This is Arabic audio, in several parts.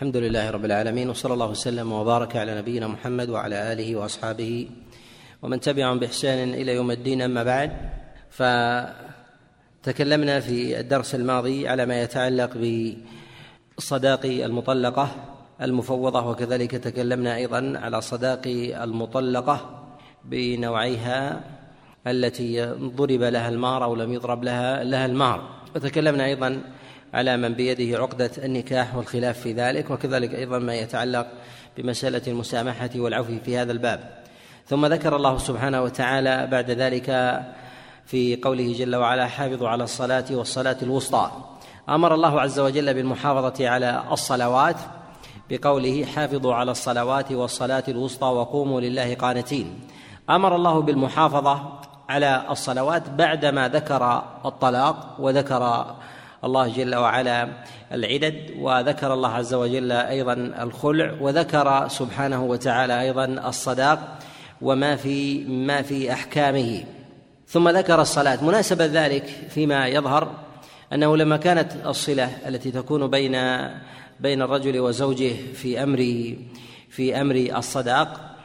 الحمد لله رب العالمين وصلى الله وسلم وبارك على نبينا محمد وعلى آله وأصحابه ومن تبعهم بإحسان إلى يوم الدين أما بعد. فتكلمنا في الدرس الماضي على ما يتعلق بصداق المطلقة المفوضة وكذلك تكلمنا أيضا على صداق المطلقة بنوعيها التي ضرب لها المار أو لم يضرب لها لها المار. وتكلمنا أيضا على من بيده عقدة النكاح والخلاف في ذلك وكذلك أيضا ما يتعلق بمسألة المسامحة والعفو في هذا الباب. ثم ذكر الله سبحانه وتعالى بعد ذلك في قوله جل وعلا حافظوا على الصلاة والصلاة الوسطى أمر الله عز وجل بالمحافظة على الصلوات بقوله حافظوا على الصلوات والصلاة الوسطى وقوموا لله قانتين أمر الله بالمحافظة على الصلوات بعدما ذكر الطلاق وذكر الله جل وعلا العدد وذكر الله عز وجل أيضا الخلع وذكر سبحانه وتعالى أيضا الصداق وما في ما في أحكامه. ثم ذكر الصلاة. مناسبة ذلك فيما يظهر أنه لما كانت الصلة التي تكون بين بين الرجل وزوجه في أمر في أمر الصداق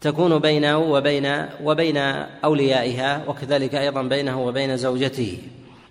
تكون بينه وبين وبين أوليائها وكذلك أيضا بينه وبين زوجته.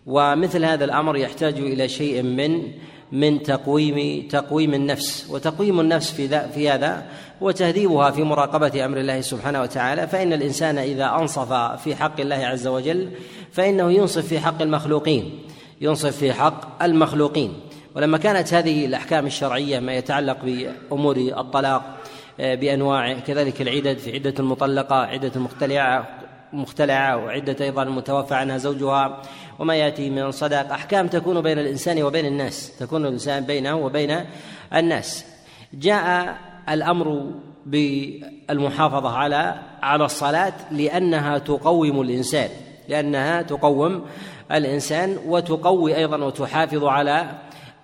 ومثل هذا الأمر يحتاج إلى شيء من من تقويم تقويم النفس. وتقويم النفس في في هذا هو تهذيبها في مراقبة أمر الله سبحانه وتعالى. فإن الإنسان إذا أنصف في حق الله عز وجل فإنه ينصف في حق المخلوقين ينصف في حق المخلوقين. ولما كانت هذه الأحكام الشرعية ما يتعلق بأمور الطلاق آه، بانواعه كذلك العدد في عدة المطلقة عدة المختلعه مختلعة وعدة أيضا متوفى عنها زوجها وما يأتي من صداق. أحكام تكون بين الإنسان وبين الناس تكون الإنسان بينه وبين الناس. جاء الأمر بالمحافظة على على الصلاة لأنها تقوم الإنسان لأنها تقوم الإنسان وتقوي أيضا وتحافظ على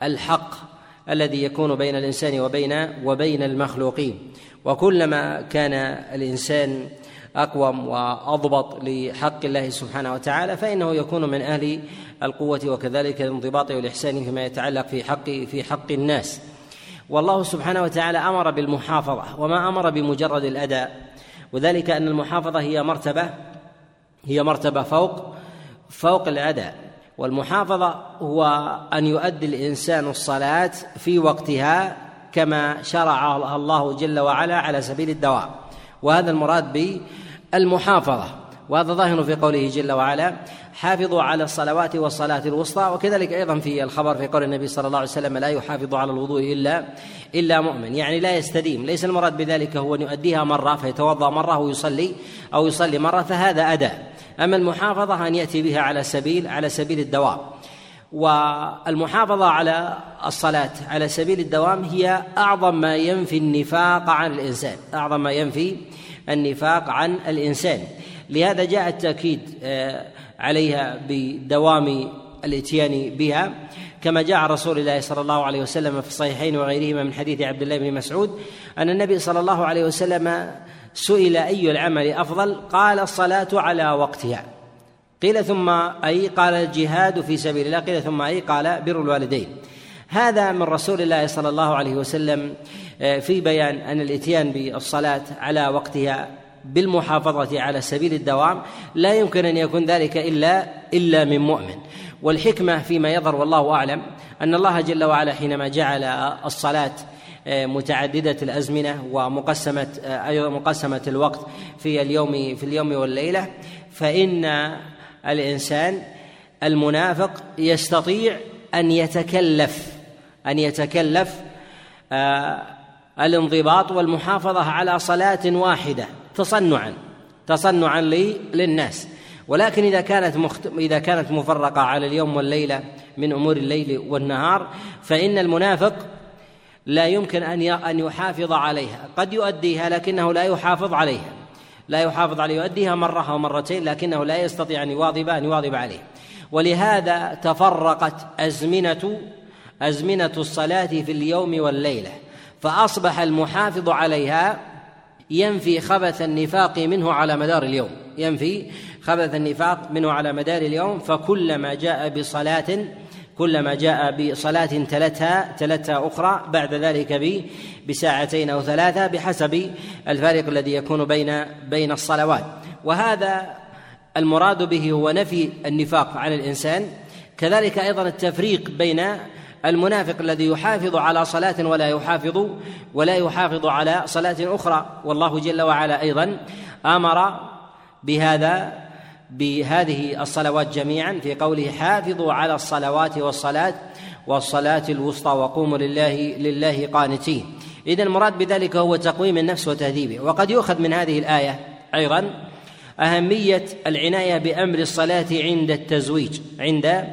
الحق الذي يكون بين الإنسان وبين وبين المخلوقين. وكلما كان الإنسان أقوم وأضبط لحق الله سبحانه وتعالى فإنه يكون من أهل القوة وكذلك الانضباط والاحسان فيما يتعلق في حق في حق الناس. والله سبحانه وتعالى أمر بالمحافظة وما أمر بمجرد الأداء وذلك أن المحافظة هي مرتبة هي مرتبة فوق فوق الأداء. والمحافظة هو أن يؤدي الإنسان الصلاة في وقتها كما شرعها الله جل وعلا على سبيل الدوام. وهذا المراد المحافظة وهذا ظاهر في قوله جل وعلا حافظوا على الصلوات والصلاة الوسطى وكذلك أيضا في الخبر في قول النبي صلى الله عليه وسلم لا يحافظ على الوضوء إلا إلا مؤمن. يعني لا يستديم ليس المراد بذلك هو أن يؤديها مرة فيتوضأ مرة ويصلي أو يصلي مرة فهذا أداء أما المحافظة أن يأتي بها على سبيل على سبيل الدوام. والمحافظة على الصلاة على سبيل الدوام هي أعظم ما ينفي النفاق عن الإنسان أعظم ما ينفي النفاق عن الإنسان. لهذا جاء التأكيد آه، عليها بدوام الإتيان بها. كما جاء رسول الله صلى الله عليه وسلم في الصحيحين وغيرهما من حديث عبد الله بن مسعود أن النبي صلى الله عليه وسلم سئل أي العمل أفضل؟ قال الصلاة على وقتها. قيل ثم أي؟ قال الجهاد في سبيل الله. قيل ثم أي؟ قال بر الوالدين. هذا من رسول الله صلى الله عليه وسلم آه، في بيان أن الإتيان بالصلاة على وقتها بالمحافظة على سبيل الدوام لا يمكن أن يكون ذلك إلا إلا من مؤمن. والحكمة فيما يظهر والله أعلم أن الله جل وعلا حينما جعل الصلاة آه، متعددة الأزمنة ومقسمة آه، مقسمة الوقت في اليوم في اليوم والليلة فإن الإنسان المنافق يستطيع أن يتكلف أن يتكلف آه، الانضباط والمحافظة على صلاة واحدة تصنعا تصنعا للناس. ولكن إذا كانت مخت... إذا كانت مفرقة على اليوم والليلة من أمور الليل والنهار فإن المنافق لا يمكن أن أن يحافظ عليها. قد يؤديها لكنه لا يحافظ عليها. لا يحافظ عليها يؤديها مرة أو مرتين لكنه لا يستطيع أن يواظب أن يواظب عليه. ولهذا تفرقت أزمنة أزمنة الصلاة في اليوم والليلة فأصبح المحافظ عليها ينفي خبث النفاق منه على مدار اليوم ينفي خبث النفاق منه على مدار اليوم فكلما جاء بصلاة كلما جاء بصلاة تلتها تلتها أخرى بعد ذلك بساعتين أو ثلاثة بحسب الفارق الذي يكون بين بين الصلوات. وهذا المراد به هو نفي النفاق عن الإنسان. كذلك أيضا التفريق بين المنافق الذي يحافظ على صلاة ولا يحافظ ولا يحافظ على صلاة أخرى. والله جل وعلا أيضا أمر بهذا بهذه الصلوات جميعا في قوله حافظوا على الصلوات والصلاة والصلاة الوسطى وقوموا لله لله قانتين. إذا المراد بذلك هو تقويم النفس وتهذيبه. وقد يؤخذ من هذه الآية أيضا أهمية العناية بأمر الصلاة عند التزويج عند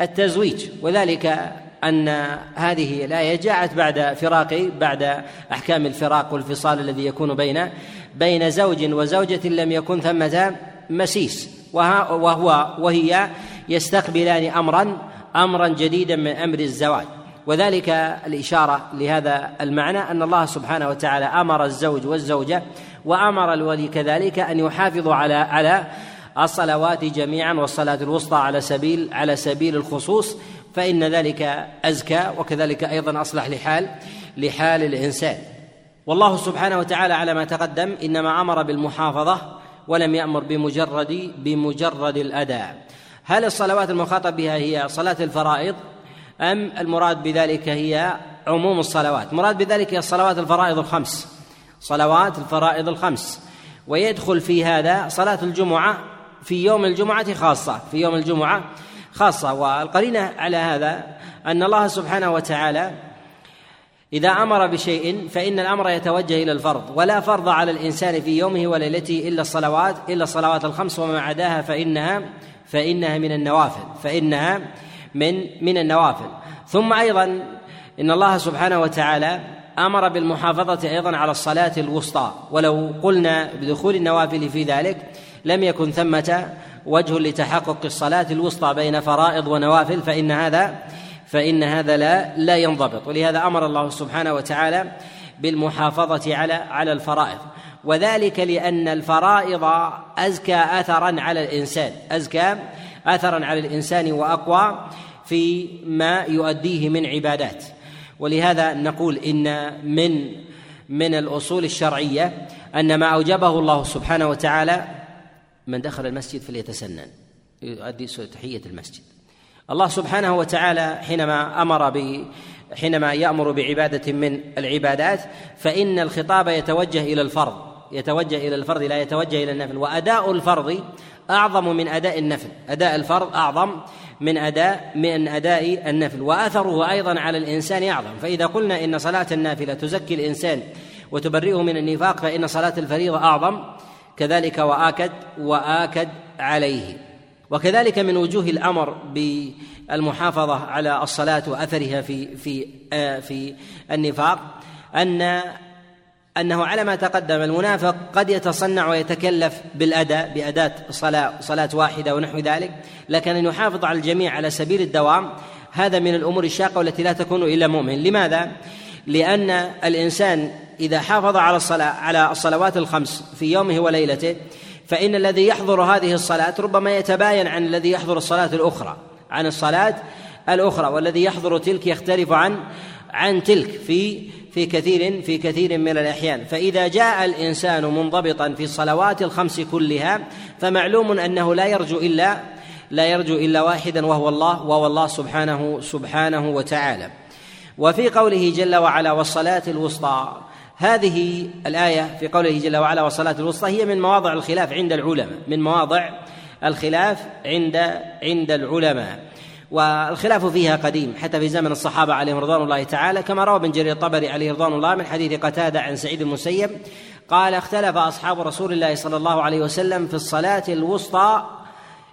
التزويج. وذلك أن هذه الآية جاءت بعد فراق بعد أحكام الفراق والفصال الذي يكون بين بين زوج وزوجة لم يكن ثمة مسيس. وهو وهي يستقبلان أمرا أمرا جديدا من أمر الزواج. وذلك الإشارة لهذا المعنى أن الله سبحانه وتعالى أمر الزوج والزوجة وأمر الولي كذلك أن يحافظوا على على الصلوات جميعا والصلاة الوسطى على سبيل على سبيل الخصوص. فإن ذلك أزكى وكذلك أيضا أصلح لحال لحال الإنسان. والله سبحانه وتعالى على ما تقدم إنما أمر بالمحافظة ولم يأمر بمجرد بمجرد الأداء. هل الصلوات المخاطب بها هي صلاة الفرائض؟ أم المراد بذلك هي عموم الصلوات؟ مراد بذلك هي الصلوات الفرائض الخمس. صلوات الفرائض الخمس. ويدخل في هذا صلاة الجمعة في يوم الجمعة خاصة في يوم الجمعة خاصة والقرينة على هذا أن الله سبحانه وتعالى إذا أمر بشيء فإن الأمر يتوجه إلى الفرض ولا فرض على الإنسان في يومه وليلته إلا الصلوات إلا الصلوات الخمس وما عداها فإنها فإنها من النوافل فإنها من من النوافل. ثم أيضا إن الله سبحانه وتعالى أمر بالمحافظة أيضا على الصلاة الوسطى ولو قلنا بدخول النوافل في ذلك لم يكن ثمة وجه لتحقق الصلاة الوسطى بين فرائض ونوافل فإن هذا فإن هذا لا لا ينضبط. ولهذا أمر الله سبحانه وتعالى بالمحافظة على على الفرائض. وذلك لأن الفرائض أزكى اثرا على الإنسان أزكى اثرا على الإنسان وأقوى في ما يؤديه من عبادات. ولهذا نقول إن من من الأصول الشرعية أن ما أوجبه الله سبحانه وتعالى من دخل المسجد فليتسنن. يؤدي تحية المسجد. الله سبحانه وتعالى حينما أمر ب حينما يأمر بعبادة من العبادات فإن الخطاب يتوجه إلى الفرض. يتوجه إلى الفرض لا يتوجه إلى النفل. وأداء الفرض أعظم من أداء النفل. أداء الفرض أعظم من أداء من أداء النفل. وأثره أيضا على الإنسان أعظم. فإذا قلنا إن صلاة النافلة تزكي الإنسان وتبرئه من النفاق فإن صلاة الفريضة أعظم. كذلك وآكد وآكد عليه وكذلك من وجوه الأمر بالمحافظة على الصلاة وأثرها في في آه، في النفاق أن أنه على ما تقدم المنافق قد يتصنع ويتكلف بالأداء بأداة صلاة صلاة واحدة ونحو ذلك لكن أن يحافظ على الجميع على سبيل الدوام هذا من الأمور الشاقة والتي لا تكون إلا مؤمن لماذا؟ لأن الإنسان إذا حافظ على الصلاة على الصلوات الخمس في يومه وليلته فإن الذي يحضر هذه الصلاة ربما يتباين عن الذي يحضر الصلاة الأخرى عن الصلاة الأخرى والذي يحضر تلك يختلف عن عن تلك في في كثير في كثير من الأحيان. فإذا جاء الإنسان منضبطا في الصلوات الخمس كلها فمعلوم أنه لا يرجو إلا لا يرجو إلا واحدا وهو الله وهو الله سبحانه سبحانه وتعالى. وفي قوله جل وعلا والصلاة الوسطى هذه الآية في قوله جل وعلا والصلاة الوسطى هي من مواضع الخلاف عند العلماء من مواضع الخلاف عند عند العلماء. والخلاف فيها قديم حتى في زمن الصحابة عليهم رضوان الله تعالى كما روى ابن جرير الطبري عليه رضوان الله من حديث قتادة عن سعيد المسيب قال اختلف أصحاب رسول الله صلى الله عليه وسلم في الصلاة الوسطى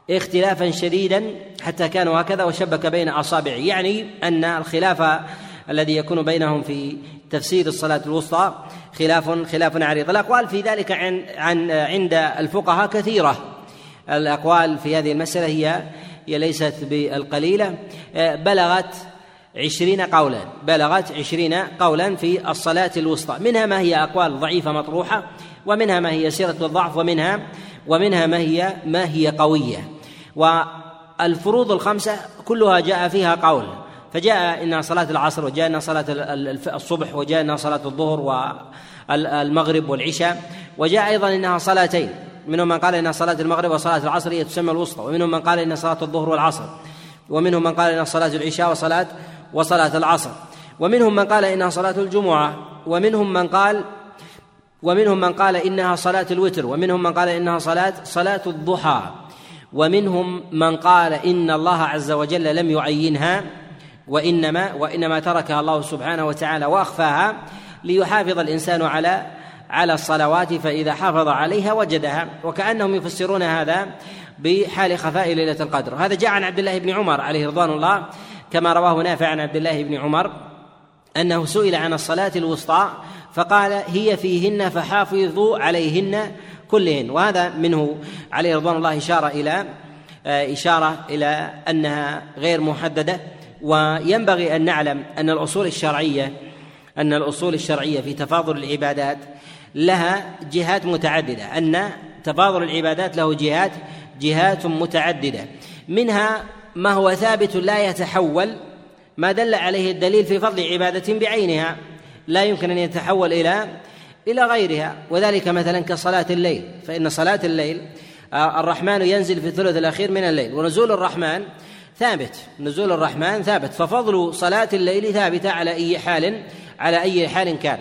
اختلافا شديدا حتى كانوا هكذا وشبك بين أصابعه يعني أن الخلاف الذي يكون بينهم في تفسير الصلاة الوسطى خلاف خلاف عريض. الأقوال في ذلك عن عن عند الفقهاء كثيرة. الأقوال في هذه المسألة هي هي ليست بالقليلة. آه، بلغت عشرين قولا بلغت عشرين قولا في الصلاة الوسطى. منها ما هي أقوال ضعيفة مطروحة ومنها ما هي سيرة الضعف ومنها ومنها ما هي ما هي قوية. والفروض الخمسة كلها جاء فيها قول. فجاء إنها صلاة العصر وجاء إنها صلاة الصبح وجاء إنها صلاة الظهر والمغرب والعشاء وجاء أيضا إنها صلاتين. منهم من قال إنها صلاة المغرب وصلاة العصر هي تسمى الوسطى ومنهم من قال إنها صلاة الظهر والعصر ومنهم من قال إنها صلاة العشاء وصلاة وصلاة العصر ومنهم من قال إنها صلاة الجمعة ومنهم من قال ومنهم من قال إنها صلاة الوتر ومنهم من قال إنها صلاة صلاة الضحى ومنهم من قال إن الله عز وجل لم يعينها وإنما وإنما تركها الله سبحانه وتعالى وأخفاها ليحافظ الإنسان على على الصلوات فإذا حافظ عليها وجدها. وكأنهم يفسرون هذا بحال خفاء ليلة القدر. هذا جاء عن عبد الله بن عمر عليه رضوان الله كما رواه نافع عن عبد الله بن عمر أنه سئل عن الصلاة الوسطى فقال هي فيهن فحافظوا عليهن كلهن. وهذا منه عليه رضوان الله إشارة إلى آه، إشارة إلى أنها غير محددة. وينبغي أن نعلم أن الأصول الشرعية أن الأصول الشرعية في تفاضل العبادات لها جهات متعددة أن تفاضل العبادات له جهات جهات متعددة. منها ما هو ثابت لا يتحول ما دل عليه الدليل في فضل عبادة بعينها لا يمكن أن يتحول إلى إلى غيرها. وذلك مثلا كصلاة الليل فإن صلاة الليل آه، الرحمن ينزل في الثلث الأخير من الليل ونزول الرحمن ثابت نزول الرحمن ثابت ففضل صلاة الليل ثابتة على أي حال على أي حال كان.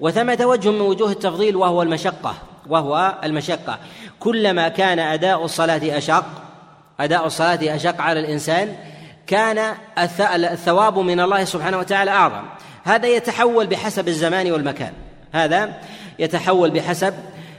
وثمة وجه من وجوه التفضيل وهو المشقة وهو المشقة. كلما كان أداء الصلاة أشق أداء الصلاة أشق على الإنسان كان الثواب من الله سبحانه وتعالى أعظم. هذا يتحول بحسب الزمان والمكان. هذا يتحول بحسب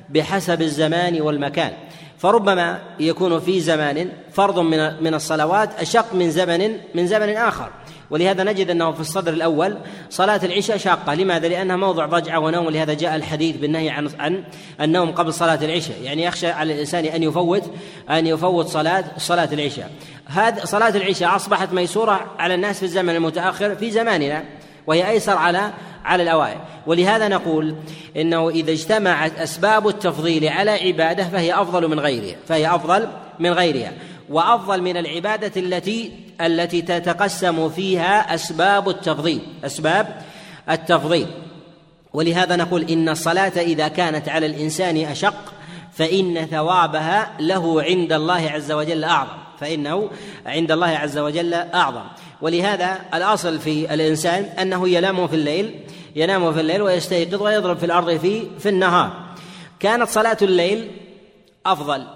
بحسب الزمان والمكان. فربما يكون في زمان فرض من من الصلوات أشق من زمن من زمن آخر. ولهذا نجد أنه في الصدر الأول صلاة العشاء شاقة. لماذا؟ لأنها موضع ضجعه ونوم ولهذا جاء الحديث بالنهي عن عن النوم قبل صلاة العشاء. يعني يخشى على الإنسان أن يفوت أن يفوت صلاة صلاة العشاء. هذه صلاة العشاء أصبحت ميسورة على الناس في الزمن المتأخر في زماننا وهي أيسر على على الأوائل. ولهذا نقول إنه إذا اجتمعت أسباب التفضيل على عبادة فهي أفضل من غيرها فهي أفضل من غيرها وأفضل من العبادة التي التي تتقسم فيها أسباب التفضيل أسباب التفضيل. ولهذا نقول إن الصلاة إذا كانت على الإنسان أشق فإن ثوابها له عند الله عز وجل أعظم فإنه عند الله عز وجل أعظم. ولهذا الأصل في الإنسان أنه ينام في الليل ينام في الليل ويستيقظ ويضرب في الأرض في في النهار. كانت صلاة الليل أفضل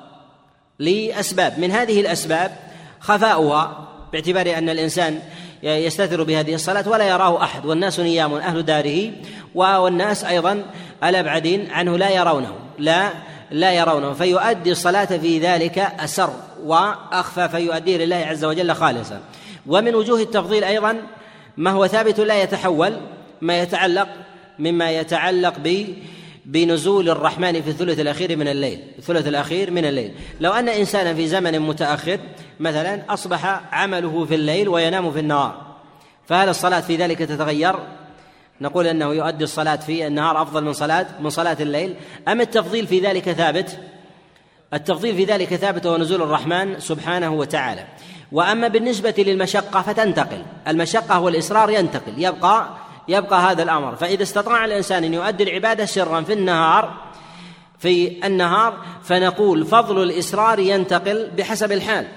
لأسباب. من هذه الأسباب خفاؤها باعتبار أن الإنسان يستتر بهذه الصلاة ولا يراه أحد والناس نيام أهل داره والناس أيضا الأبعدين عنه لا يرونه لا لا يرونه. فيؤدي الصلاة في ذلك أسر وأخفى فيؤديه لله عز وجل خالصا. ومن وجوه التفضيل أيضا ما هو ثابت لا يتحول ما يتعلق مما يتعلق ب بنزول الرحمن في الثلث الأخير من الليل الثلث الأخير من الليل. لو أن إنسانا في زمن متأخر مثلا أصبح عمله في الليل وينام في النهار. فهل الصلاة في ذلك تتغير؟ نقول أنه يؤدي الصلاة في النهار أفضل من صلاة من صلاة الليل. أم التفضيل في ذلك ثابت؟ التفضيل في ذلك ثابت هو نزول الرحمن سبحانه وتعالى. وأما بالنسبة للمشقة فتنتقل. المشقة والإصرار ينتقل يبقى يبقى هذا الأمر. فإذا استطاع الإنسان أن يؤدي العبادة سرا في النهار في النهار فنقول فضل الاصرار ينتقل بحسب الحال.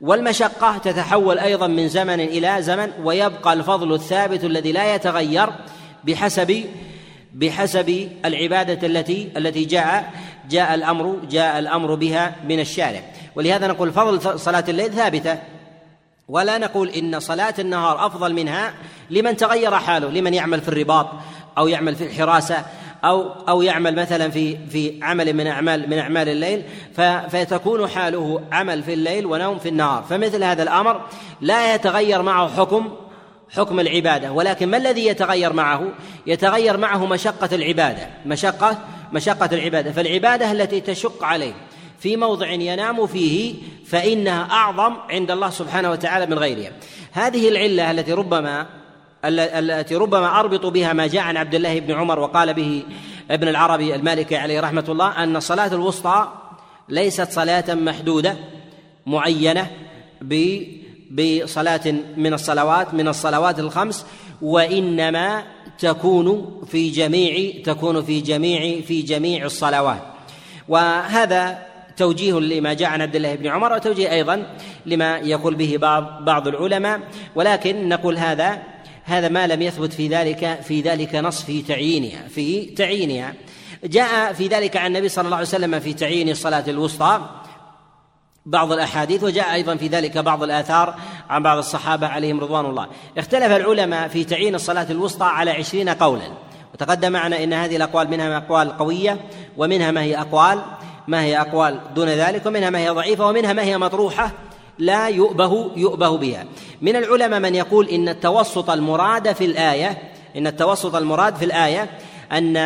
والمشقة تتحول أيضا من زمن إلى زمن ويبقى الفضل الثابت الذي لا يتغير بحسب بحسب العبادة التي التي جاء جاء الأمر جاء الأمر بها من الشارع. ولهذا نقول فضل صلاة الليل ثابتة. ولا نقول إن صلاة النهار أفضل منها لمن تغير حاله لمن يعمل في الرباط أو يعمل في الحراسة أو أو يعمل مثلا في في عمل من أعمال من أعمال الليل فتكون حاله عمل في الليل ونوم في النهار. فمثل هذا الأمر لا يتغير معه حكم حكم العبادة ولكن ما الذي يتغير معه؟ يتغير معه مشقة العبادة مشقة مشقة العبادة. فالعبادة التي تشق عليه في موضع ينام فيه فإنها أعظم عند الله سبحانه وتعالى من غيرها. هذه العلة التي ربما التي ربما أربط بها ما جاء عن عبد الله بن عمر وقال به ابن العربي المالكي عليه رحمة الله أن الصلاة الوسطى ليست صلاة محدودة معينة بصلاة من الصلوات من الصلوات الخمس وإنما تكون في جميع تكون في جميع في جميع الصلوات. وهذا توجيه لما جاء عن عبد الله بن عمر وتوجيه أيضا لما يقول به بعض بعض العلماء. ولكن نقول هذا هذا ما لم يثبت في ذلك في ذلك نص في تعيينها في تعيينها. جاء في ذلك عن النبي صلى الله عليه وسلم في تعيين الصلاة الوسطى بعض الأحاديث وجاء أيضا في ذلك بعض الآثار عن بعض الصحابة عليهم رضوان الله. اختلف العلماء في تعيين الصلاة الوسطى على عشرين قولا. وتقدم معنا أن هذه الأقوال منها أقوال قوية ومنها ما هي أقوال. ما هي أقوال دون ذلك ومنها ما هي ضعيفة ومنها ما هي مطروحة لا يؤبه يؤبه بها. من العلماء من يقول إن التوسط المراد في الآية إن التوسط المراد في الآية أن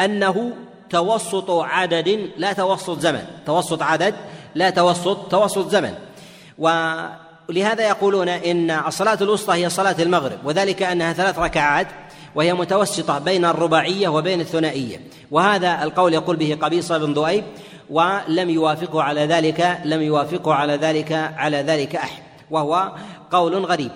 أنه توسط عدد لا توسط زمن. توسط عدد لا توسط توسط زمن. ولهذا يقولون إن الصلاة الوسطى هي صلاة المغرب وذلك أنها ثلاث ركعات وهي متوسطة بين الرباعية وبين الثنائية. وهذا القول يقول به قبيصة بن ذؤيب ولم يوافقه على ذلك لم يوافقه على ذلك على ذلك أحد. وهو قول غريب.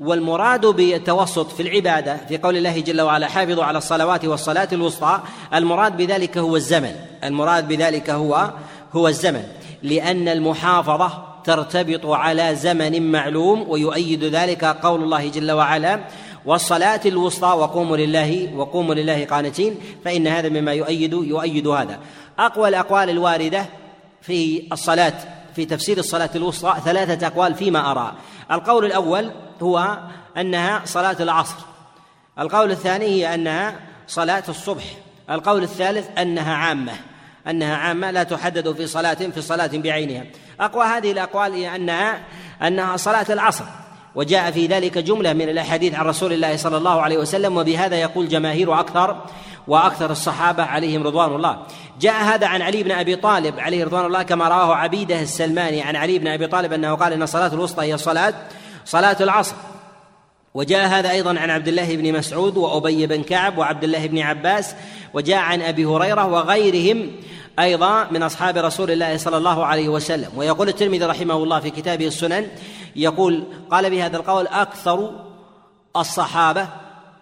والمراد بالتوسط في العبادة في قول الله جل وعلا حافظوا على الصلوات والصلاة الوسطى المراد بذلك هو الزمن. المراد بذلك هو هو الزمن. لأن المحافظة ترتبط على زمن معلوم ويؤيد ذلك قول الله جل وعلا والصلاة الوسطى وقوموا لله وقوموا لله قانتين فإن هذا مما يؤيد يؤيد هذا. أقوى الأقوال الواردة في الصلاة في تفسير الصلاة الوسطى ثلاثة أقوال فيما أرى. القول الأول هو أنها صلاة العصر. القول الثاني هي أنها صلاة الصبح. القول الثالث أنها عامة. أنها عامة لا تحدد في صلاة في صلاة بعينها. أقوى هذه الأقوال هي أنها أنها صلاة العصر. وجاء في ذلك جملة من الأحاديث عن رسول الله صلى الله عليه وسلم وبهذا يقول جماهير أكثر وأكثر الصحابة عليهم رضوان الله. جاء هذا عن علي بن أبي طالب عليه رضوان الله كما رواه عبيدة السلماني عن علي بن أبي طالب أنه قال إن الصلاه الوسطى هي صلاه صلاة العصر. وجاء هذا أيضا عن عبد الله بن مسعود وأبي بن كعب وعبد الله بن عباس وجاء عن أبي هريرة وغيرهم أيضا من أصحاب رسول الله صلى الله عليه وسلم. ويقول الترمذي رحمه الله في كتابه السنن يقول قال بهذا القول أكثر الصحابة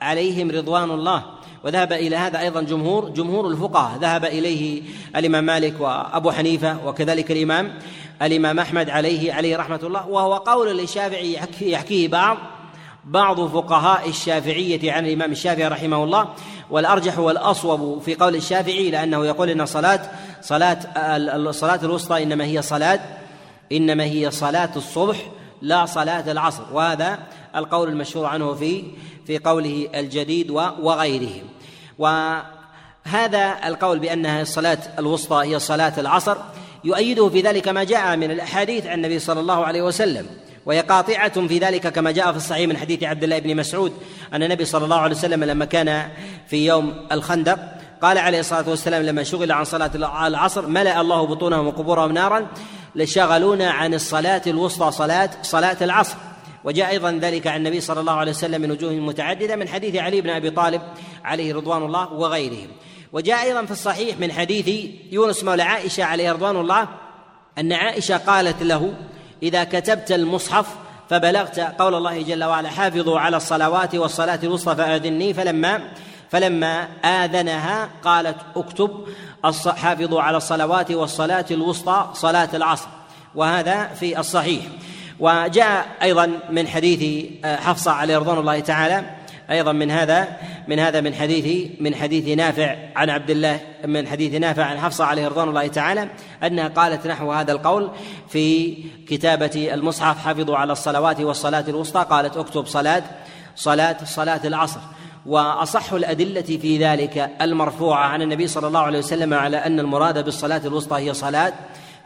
عليهم رضوان الله. وذهب إلى هذا أيضا جمهور جمهور الفقهاء. ذهب إليه الإمام مالك وأبو حنيفة وكذلك الإمام الإمام أحمد عليه عليه رحمة الله. وهو قول للشافعي يحكيه بعض بعض فقهاء الشافعية عن الإمام الشافعي رحمه الله والأرجح والأصوب في قول الشافعي لأنه يقول إن صلاة صلاة الصلاة الوسطى إنما هي صلاة إنما هي صلاة الصبح لا صلاة العصر. وهذا القول المشهور عنه في في قوله الجديد وغيره. وهذا القول بأنها الصلاة الوسطى هي صلاة العصر يؤيده في ذلك ما جاء من الأحاديث عن النبي صلى الله عليه وسلم. وهي قاطعة في ذلك كما جاء في الصحيح من حديث عبد الله بن مسعود أن النبي صلى الله عليه وسلم لما كان في يوم الخندق قال عليه الصلاة والسلام لما شغل عن صلاة العصر ملأ الله بطونهم وقبورهم نارا لشغلونا عن الصلاة الوسطى صلاة صلاة العصر. وجاء أيضا ذلك عن النبي صلى الله عليه وسلم من وجوه متعددة من حديث علي بن أبي طالب عليه رضوان الله وغيرهم. وجاء أيضا في الصحيح من حديث يونس مولى عائشة عليه رضوان الله أن عائشة قالت له إذا كتبت المصحف فبلغت قول الله جل وعلا حافظوا على الصلوات والصلاة الوسطى فأذني. فلما فلما آذنها قالت اكتب حافظوا على الصلوات والصلاة الوسطى صلاة العصر. وهذا في الصحيح. وجاء أيضا من حديث آه، حفصة عليه رضوان الله تعالى أيضا من هذا من هذا من حديث من حديث نافع عن عبد الله من حديث نافع عن حفصة عليه رضوان الله تعالى أنها قالت نحو هذا القول في كتابة المصحف حفظوا على الصلوات والصلاة الوسطى قالت اكتب صلاة صلاة صلاة العصر. وأصح الأدلة في ذلك المرفوعة عن النبي صلى الله عليه وسلم على أن المراد بالصلاة الوسطى هي صلاة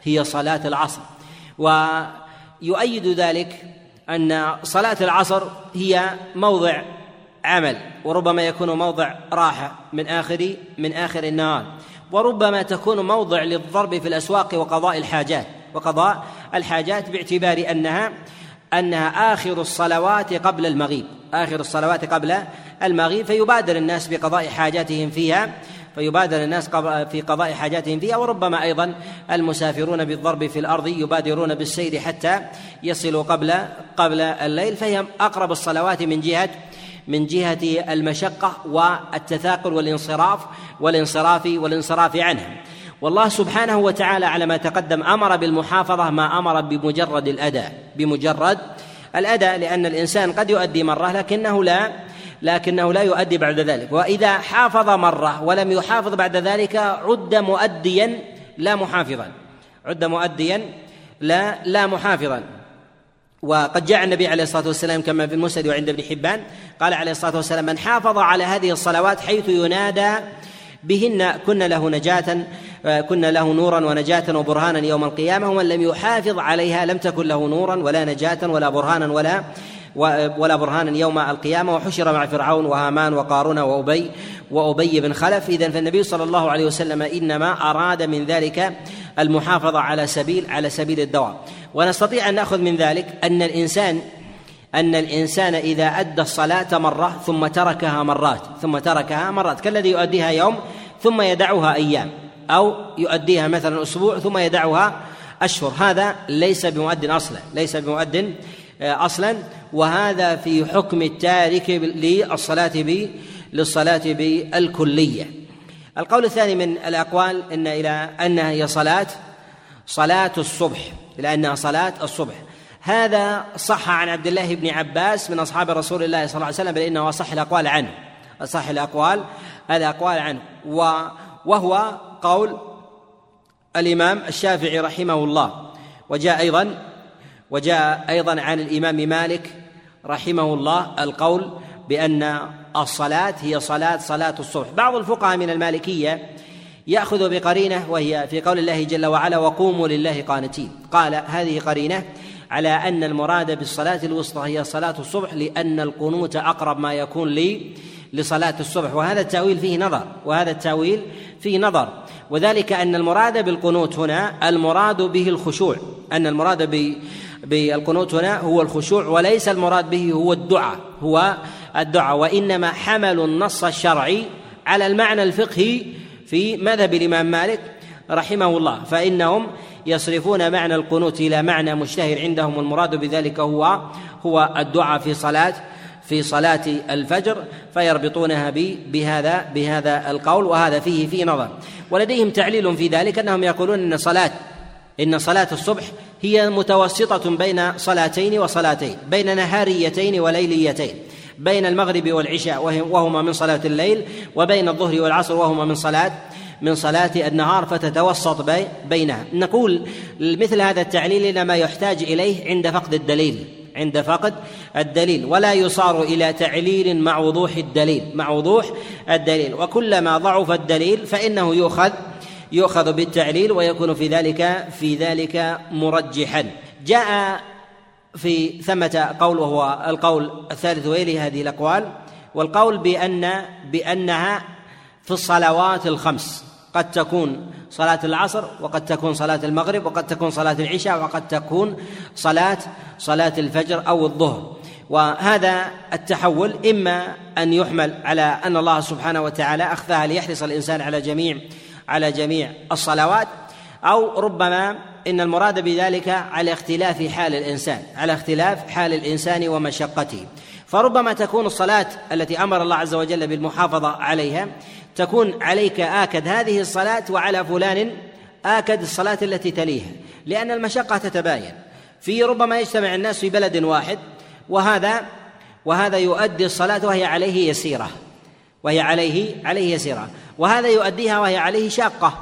هي صلاة العصر. و يؤيد ذلك أن صلاة العصر هي موضع عمل وربما يكون موضع راحة من آخر من آخر النهار وربما تكون موضع للضرب في الأسواق وقضاء الحاجات وقضاء الحاجات باعتبار أنها أنها آخر الصلوات قبل المغيب آخر الصلوات قبل المغيب فيبادر الناس بقضاء حاجاتهم فيها فيبادر الناس في قضاء حاجاتهم فيها وربما أيضا المسافرون بالضرب في الأرض يبادرون بالسير حتى يصلوا قبل قبل الليل فهي أقرب الصلوات من جهة من جهة المشقة والتثاقل والانصراف والانصراف والانصراف عنها والله سبحانه وتعالى على ما تقدم أمر بالمحافظة ما أمر بمجرد الأداء بمجرد الأداء لأن الإنسان قد يؤدي مرة لكنه لا لكنه لا يؤدي بعد ذلك. وإذا حافظ مرة ولم يحافظ بعد ذلك عد مؤديا لا محافظا. عد مؤديا لا لا محافظا. وقد جاء النبي عليه الصلاة والسلام كما في المسند وعند ابن حبان قال عليه الصلاة والسلام من حافظ على هذه الصلوات حيث ينادى بهن كن له نجاة كن له نورا ونجاة وبرهانا يوم القيامة ومن لم يحافظ عليها لم تكن له نورا ولا نجاة ولا برهانا ولا ولا برهانا يوم القيامة وحشر مع فرعون وهامان وقارون وأبي وأبي بن خلف. إذا فالنبي صلى الله عليه وسلم إنما أراد من ذلك المحافظة على سبيل على سبيل الدوام. ونستطيع أن نأخذ من ذلك أن الإنسان أن الإنسان إذا أدى الصلاة مرة ثم تركها مرات ثم تركها مرات. كالذي يؤديها يوم ثم يدعها أيام أو يؤديها مثلا أسبوع ثم يدعها أشهر. هذا ليس بمؤد أصلا ليس بمؤد آه، أصلا. وهذا في حكم التارك للصلاة للصلاة بالكلية. القول الثاني من الأقوال أن إلى أنها هي صلاة صلاة الصبح إلى أنها صلاة الصبح. هذا صح عن عبد الله بن عباس من أصحاب رسول الله صلى الله عليه وسلم بل إنه أصح الأقوال عنه أصح الأقوال هذا أقوال عنه وهو قول الإمام الشافعي رحمه الله. وجاء أيضا وجاء أيضا عن الإمام مالك رحمه الله القول بأن الصلاة هي صلاة صلاة الصبح. بعض الفقهاء من المالكية يأخذ بقرينة وهي في قول الله جل وعلا وقوموا لله قانتين قال هذه قرينة على أن المراد بالصلاة الوسطى هي صلاة الصبح لأن القنوت أقرب ما يكون لي لصلاة الصبح. وهذا التأويل فيه نظر وهذا التأويل فيه نظر. وذلك أن المراد بالقنوت هنا المراد به الخشوع. أن المراد بالقنوت هنا هو الخشوع وليس المراد به هو الدعاء هو الدعاء وإنما حملوا النص الشرعي على المعنى الفقهي في مذهب الإمام مالك رحمه الله. فإنهم يصرفون معنى القنوت إلى معنى مشتهر عندهم والمراد بذلك هو هو الدعاء في صلاة في صلاة الفجر فيربطونها بهذا بهذا القول وهذا فيه فيه نظر. ولديهم تعليل في ذلك أنهم يقولون أن صلاة إن صلاة الصبح هي متوسطة بين صلاتين وصلاتين بين نهاريتين وليليتين. بين المغرب والعشاء وهما من صلاة الليل وبين الظهر والعصر وهما من صلاة من صلاة النهار فتتوسط بينها. نقول مثل هذا التعليل إنما يحتاج إليه عند فقد الدليل عند فقد الدليل ولا يصار إلى تعليل مع وضوح الدليل مع وضوح الدليل. وكلما ضعف الدليل فإنه يؤخذ يؤخذ بالتعليل ويكون في ذلك في ذلك مرجحا. جاء في ثمة قول وهو القول الثالث ويلي هذه الأقوال والقول بأن بأنها في الصلوات الخمس. قد تكون صلاة العصر وقد تكون صلاة المغرب وقد تكون صلاة العشاء وقد تكون صلاة صلاة الفجر أو الظهر. وهذا التحول إما أن يحمل على أن الله سبحانه وتعالى أخذها ليحرص الإنسان على جميع على جميع الصلوات أو ربما إن المراد بذلك على اختلاف حال الإنسان على اختلاف حال الإنسان ومشقته. فربما تكون الصلاة التي أمر الله عز وجل بالمحافظة عليها تكون عليك آكد هذه الصلاة وعلى فلان آكد الصلاة التي تليها لأن المشقة تتباين. في ربما يجتمع الناس في بلد واحد وهذا وهذا يؤدي الصلاة وهي عليه يسيرة. وهي عليه عليه يسيرة. وهذا يؤديها وهي عليه شاقة.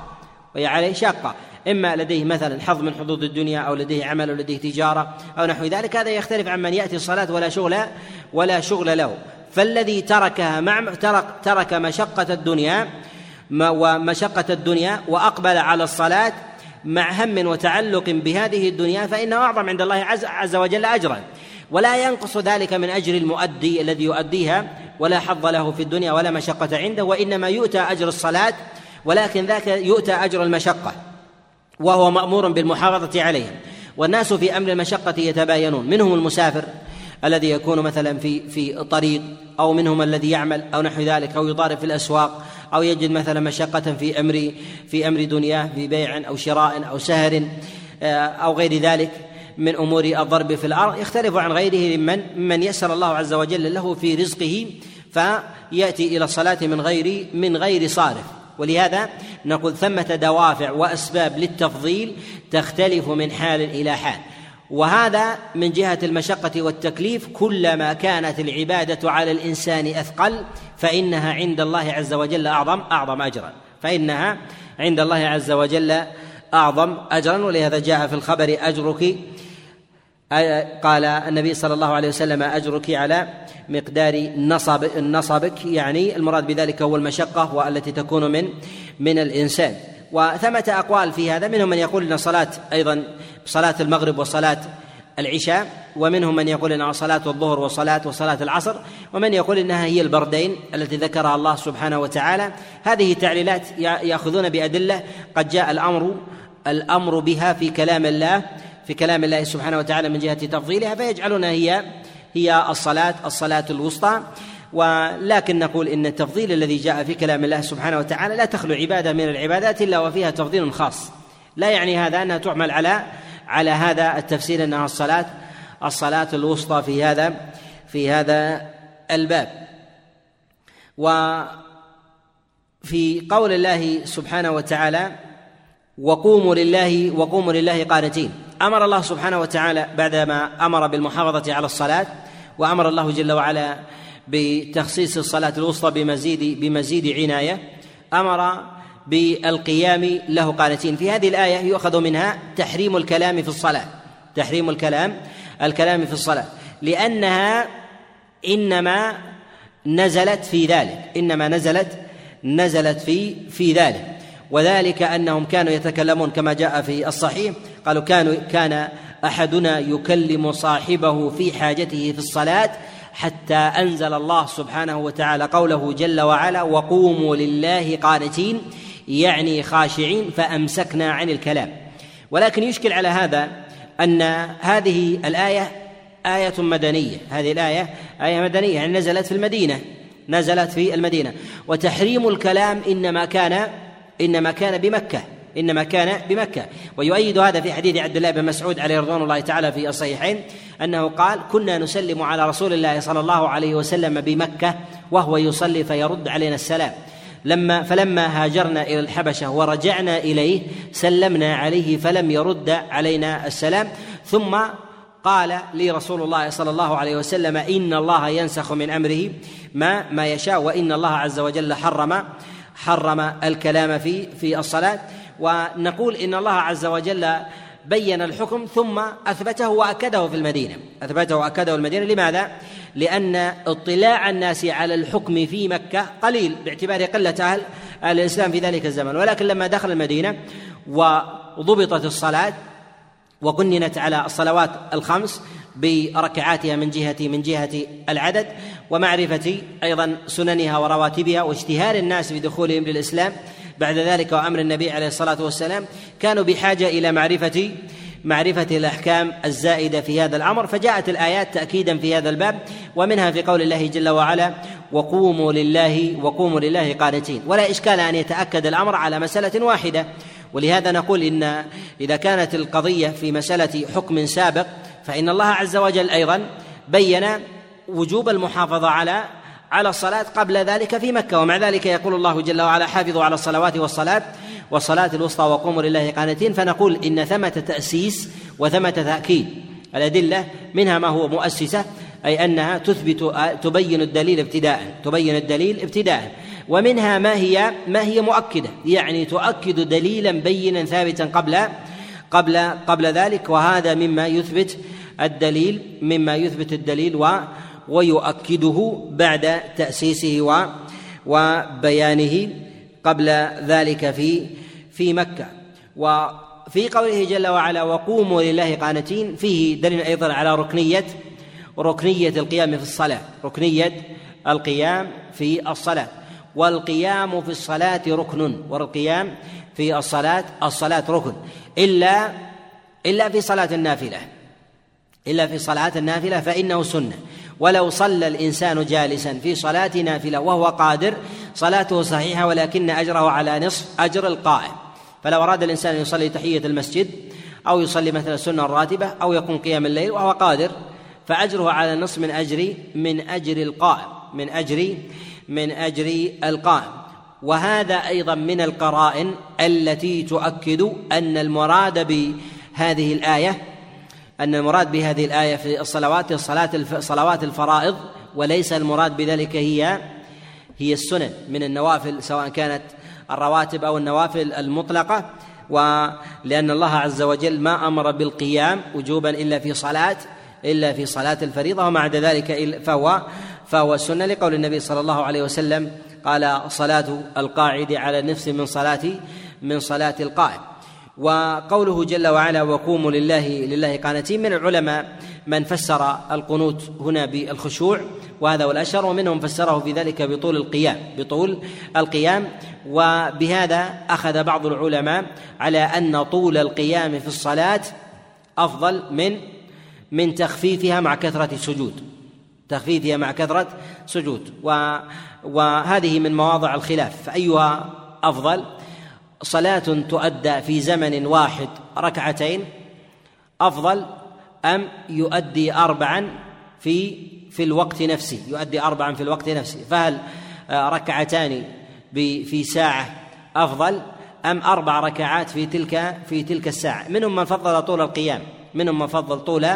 وهي عليه شاقة. إما لديه مثلا حظ من حظوظ الدنيا أو لديه عمل أو لديه تجارة أو نحو ذلك هذا يختلف عن من يأتي الصلاة ولا شغل ولا شغل له. فالذي تركها مع ترك ترك مشقة الدنيا ومشقة الدنيا وأقبل على الصلاة مع هم وتعلق بهذه الدنيا فإنه أعظم عند الله عز, عز وجل أجرا. ولا ينقص ذلك من أجر المؤدي الذي يؤديها ولا حظ له في الدنيا ولا مشقة عنده وإنما يؤتى أجر الصلاة ولكن ذاك يؤتى أجر المشقة. وهو مأمور بالمحافظة عليها والناس في أمر المشقة يتباينون. منهم المسافر الذي يكون مثلا في في طريق أو منهم الذي يعمل أو نحو ذلك أو يضارب في الأسواق أو يجد مثلا مشقة في أمر في أمر دنياه في بيع أو شراء أو سهر آه، أو غير ذلك من أمور الضرب في الأرض. يختلف عن غيره ممن ممن يسر الله عز وجل له في رزقه فيأتي إلى الصلاة من غير من غير صارف. ولهذا نقول ثمة دوافع وأسباب للتفضيل تختلف من حال إلى حال. وهذا من جهة المشقة والتكليف كلما كانت العبادة على الإنسان أثقل فإنها عند الله عز وجل أعظم أعظم أجرا. فإنها عند الله عز وجل أعظم أجرا ولهذا جاء في الخبر أجرك قال النبي صلى الله عليه وسلم أجرك على مقدار نصب نصبك يعني المراد بذلك هو المشقة والتي تكون من من الإنسان. وثمة أقوال في هذا منهم من يقول أن صلاة أيضا صلاة المغرب وصلاة العشاء ومنهم من يقول إنها صلاة الظهر وصلاة وصلاة العصر ومن يقول إنها هي البردين التي ذكرها الله سبحانه وتعالى. هذه تعليلات يأخذون بأدلة قد جاء الأمر الأمر بها في كلام الله في كلام الله سبحانه وتعالى من جهة تفضيلها فيجعلونها هي هي الصلاة الصلاة الوسطى. ولكن نقول إن التفضيل الذي جاء في كلام الله سبحانه وتعالى لا تخلو عبادة من العبادات إلا وفيها تفضيل خاص. لا يعني هذا أنها تعمل على على هذا التفسير أنها الصلاة الصلاة الوسطى في هذا في هذا الباب. وفي قول الله سبحانه وتعالى وقوموا لله وقوموا لله قانتين أمر الله سبحانه وتعالى بعدما أمر بالمحافظة على الصلاة وأمر الله جل وعلا بتخصيص الصلاة الوسطى بمزيد بمزيد عناية. أمر بالقيام له قانتين. في هذه الآية يؤخذ منها تحريم الكلام في الصلاة. تحريم الكلام الكلام في الصلاة. لأنها إنما نزلت في ذلك. إنما نزلت نزلت في في ذلك. وذلك أنهم كانوا يتكلمون كما جاء في الصحيح قالوا كانوا كان أحدنا يكلم صاحبه في حاجته في الصلاة حتى أنزل الله سبحانه وتعالى قوله جل وعلا وقوموا لله قانتين يعني خاشعين فأمسكنا عن الكلام. ولكن يشكل على هذا أن هذه الآية آية مدنية. هذه الآية آية مدنية يعني نزلت في المدينة نزلت في المدينة. وتحريم الكلام إنما كان إنما كان بمكة. إنما كان بمكة. ويؤيد هذا في حديث عبد الله بن مسعود عليه رضوان الله تعالى في الصحيحين أنه قال كنا نسلم على رسول الله صلى الله عليه وسلم بمكة وهو يصلي فيرد علينا السلام. لما فلما هاجرنا إلى الحبشة ورجعنا إليه سلمنا عليه فلم يرد علينا السلام. ثم قال لي رسول الله صلى الله عليه وسلم إن الله ينسخ من أمره ما ما يشاء وإن الله عز وجل حرم حرم الكلام في في الصلاة. ونقول إن الله عز وجل بين الحكم ثم أثبته وأكده في المدينة. أثبته وأكده في المدينة. لماذا؟ لأن اطلاع الناس على الحكم في مكة قليل باعتبار قلة أهل أهل الإسلام في ذلك الزمن. ولكن لما دخل المدينة وضبطت الصلاة وقننت على الصلوات الخمس بركعاتها من جهة من جهة العدد ومعرفة أيضا سننها ورواتبها واشتهار الناس بدخولهم للإسلام بعد ذلك وأمر النبي عليه الصلاة والسلام كانوا بحاجة إلى معرفة معرفة الأحكام الزائدة في هذا الأمر فجاءت الآيات تأكيدا في هذا الباب ومنها في قول الله جل وعلا وقوموا لله وقوموا لله قانتين. ولا إشكال أن يتأكد الأمر على مسألة واحدة ولهذا نقول إن إذا كانت القضية في مسألة حكم سابق فإن الله عز وجل أيضا بين وجوب المحافظة على على الصلاة قبل ذلك في مكة. ومع ذلك يقول الله جل وعلا حافظوا على الصلوات والصلاة والصلاة الوسطى وقوموا لله قانتين. فنقول إن ثمة تأسيس وثمة تأكيد. الأدلة منها ما هو مؤسسة أي أنها تثبت تبين الدليل ابتداء تبين الدليل ابتداء. ومنها ما هي ما هي مؤكدة يعني تؤكد دليلا بينا ثابتا قبل قبل قبل ذلك. وهذا مما يثبت الدليل مما يثبت الدليل و ويؤكده بعد تأسيسه وبيانه قبل ذلك في في مكة. وفي قوله جل وعلا وقوموا لله قانتين فيه دليل أيضا على ركنية ركنية القيام في الصلاة. ركنية القيام في الصلاة. والقيام في الصلاة ركن والقيام في الصلاة الصلاة ركن. إلا إلا في صلاة النافلة. إلا في صلاة النافلة فإنه سنة. ولو صلى الإنسان جالسا في صلاة نافلة وهو قادر صلاته صحيحة ولكن أجره على نصف أجر القائم. فلو أراد الإنسان أن يصلي تحية المسجد أو يصلي مثلا السنة الراتبة أو يقوم قيام الليل وهو قادر فأجره على نصف من أجر من أجر القائم من أجر من أجر القائم. وهذا أيضا من القرائن التي تؤكد أن المراد بهذه الآية أن المراد بهذه الآية في الصلوات الصلاة صلوات الفرائض وليس المراد بذلك هي هي السنن من النوافل سواء كانت الرواتب أو النوافل المطلقة. ولأن الله عز وجل ما أمر بالقيام وجوبا إلا في صلاة إلا في صلاة الفريضة وما عدا ذلك فهو فهو السنة لقول النبي صلى الله عليه وسلم قال صلاة القاعد على النفس من صلاة من صلاة القائم وقوله جل وعلا وقوموا لله لله قانتين من العلماء من فسر القنوت هنا بالخشوع وهذا هو الأشهر ومنهم فسره في ذلك بطول القيام بطول القيام. وبهذا أخذ بعض العلماء على أن طول القيام في الصلاة أفضل من من تخفيفها مع كثرة السجود تخفيفها مع كثرة سجود وهذه من مواضع الخلاف فايها أفضل؟ صلاة تؤدى في زمن واحد ركعتين أفضل أم يؤدي أربعا في في الوقت نفسه يؤدي أربعا في الوقت نفسه. فهل آه، ركعتان في ساعة أفضل أم أربع ركعات في تلك في تلك الساعة؟ منهم من فضل طول القيام منهم من فضل طول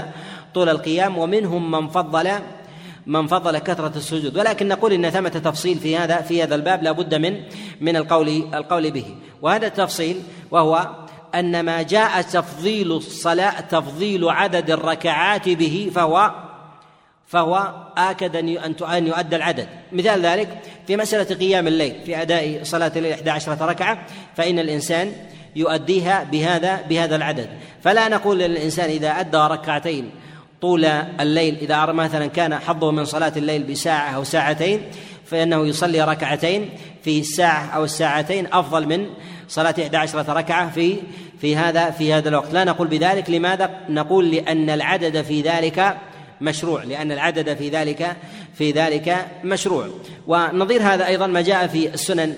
طول القيام ومنهم من فضل من فضل كثرة السجود. ولكن نقول إن ثمة تفصيل في هذا في هذا الباب لا بد من من القول القول به. وهذا التفصيل وهو أن ما جاء تفضيل الصلاة تفضيل عدد الركعات به فهو فهو آكد أن أن يؤدى العدد. مثال ذلك في مسألة قيام الليل في أداء صلاة الليل 11 ركعة فإن الإنسان يؤديها بهذا بهذا العدد. فلا نقول للإنسان إذا أدى ركعتين طول الليل إذا مثلا كان حظه من صلاة الليل بساعة أو ساعتين فإنه يصلي ركعتين في الساعة أو الساعتين أفضل من صلاة 11 ركعة في في هذا في هذا الوقت. لا نقول بذلك لماذا؟ نقول لأن العدد في ذلك مشروع لأن العدد في ذلك في ذلك مشروع. ونظير هذا أيضا ما جاء في السنن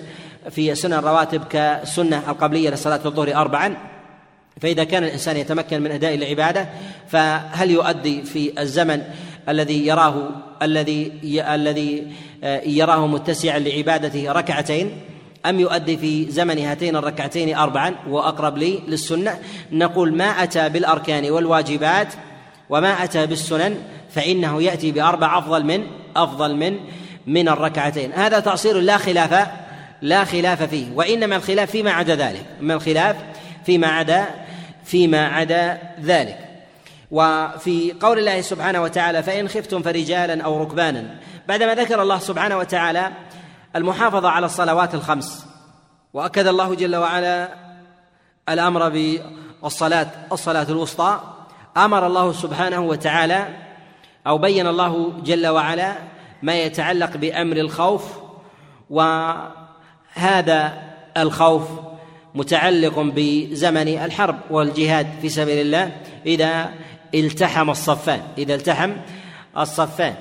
في سنن الرواتب كسنة القبلية لصلاة الظهر أربعا. فإذا كان الإنسان يتمكن من أداء العبادة فهل يؤدي في الزمن الذي يراه الذي الذي آه، يراه متسعا لعبادته ركعتين أم يؤدي في زمن هاتين الركعتين أربعا وأقرب لي للسنة؟ نقول ما أتى بالأركان والواجبات وما أتى بالسنن فإنه يأتي بأربع أفضل من أفضل من من الركعتين. هذا تعصير لا خلاف لا خلاف فيه وإنما الخلاف فيما عدا ذلك. ما الخلاف؟ فيما عدا فيما عدا ذلك. وفي قول الله سبحانه وتعالى فإن خفتم فرجالا أو ركبانا. بعدما ذكر الله سبحانه وتعالى المحافظة على الصلوات الخمس وأكد الله جل وعلا الأمر بالصلاة الصلاة الوسطى أمر الله سبحانه وتعالى أو بين الله جل وعلا ما يتعلق بأمر الخوف وهذا الخوف متعلق بزمن الحرب والجهاد في سبيل الله إذا التحم الصفان إذا التحم الصفان.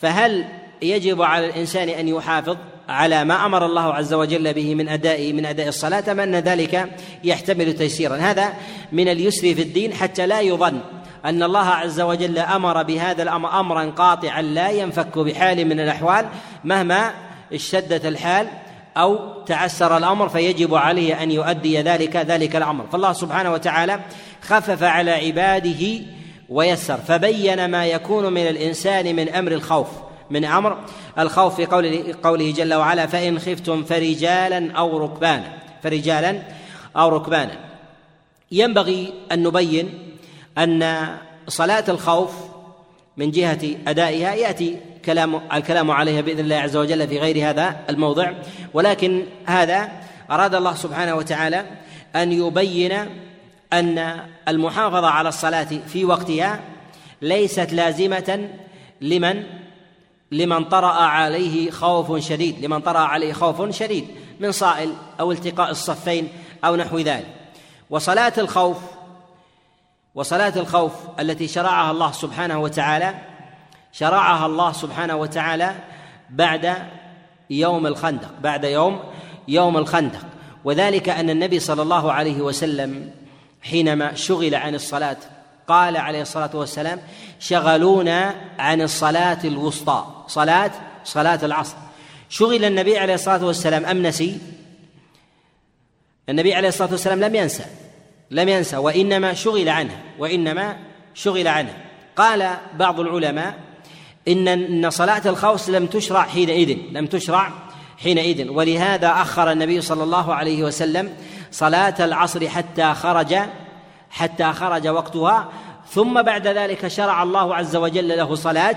فهل يجب على الإنسان أن يحافظ على ما أمر الله عز وجل به من أداء من أداء الصلاة أم أن ذلك يحتمل تيسيرا؟ هذا من اليسر في الدين حتى لا يظن أن الله عز وجل أمر بهذا الأمر امرا قاطعا لا ينفك بحال من الأحوال مهما اشتدت الحال أو تعسر الأمر فيجب عليه أن يؤدي ذلك ذلك الأمر. فالله سبحانه وتعالى خفف على عباده ويسر فبين ما يكون من الإنسان من أمر الخوف من أمر الخوف في قوله, قوله جل وعلا فإن خفتم فرجالا أو ركبانا فرجالا أو ركبانا. ينبغي أن نبين أن صلاة الخوف من جهة أدائها يأتي كلام الكلام عليها بإذن الله عز وجل في غير هذا الموضع. ولكن هذا أراد الله سبحانه وتعالى أن يبين أن المحافظة على الصلاة في وقتها ليست لازمة لمن لمن طرأ عليه خوف شديد لمن طرأ عليه خوف شديد من صائل أو التقاء الصفين أو نحو ذلك. وصلاة الخوف وصلاة الخوف التي شرعها الله سبحانه وتعالى شرعها الله سبحانه وتعالى بعد يوم الخندق بعد يوم يوم الخندق. وذلك أن النبي صلى الله عليه وسلم حينما شغل عن الصلاة قال عليه الصلاة والسلام شغلونا عن الصلاة الوسطى. صلاة صلاة العصر. شغل النبي عليه الصلاة والسلام أم نسي؟ النبي عليه الصلاة والسلام لم ينسى لم ينسى وإنما شغل عنها وإنما شغل عنها قال بعض العلماء إن إن صلاة الخوف لم تشرع حينئذ لم تشرع حينئذ. ولهذا أخر النبي صلى الله عليه وسلم صلاة العصر حتى خرج حتى خرج وقتها. ثم بعد ذلك شرع الله عز وجل له صلاة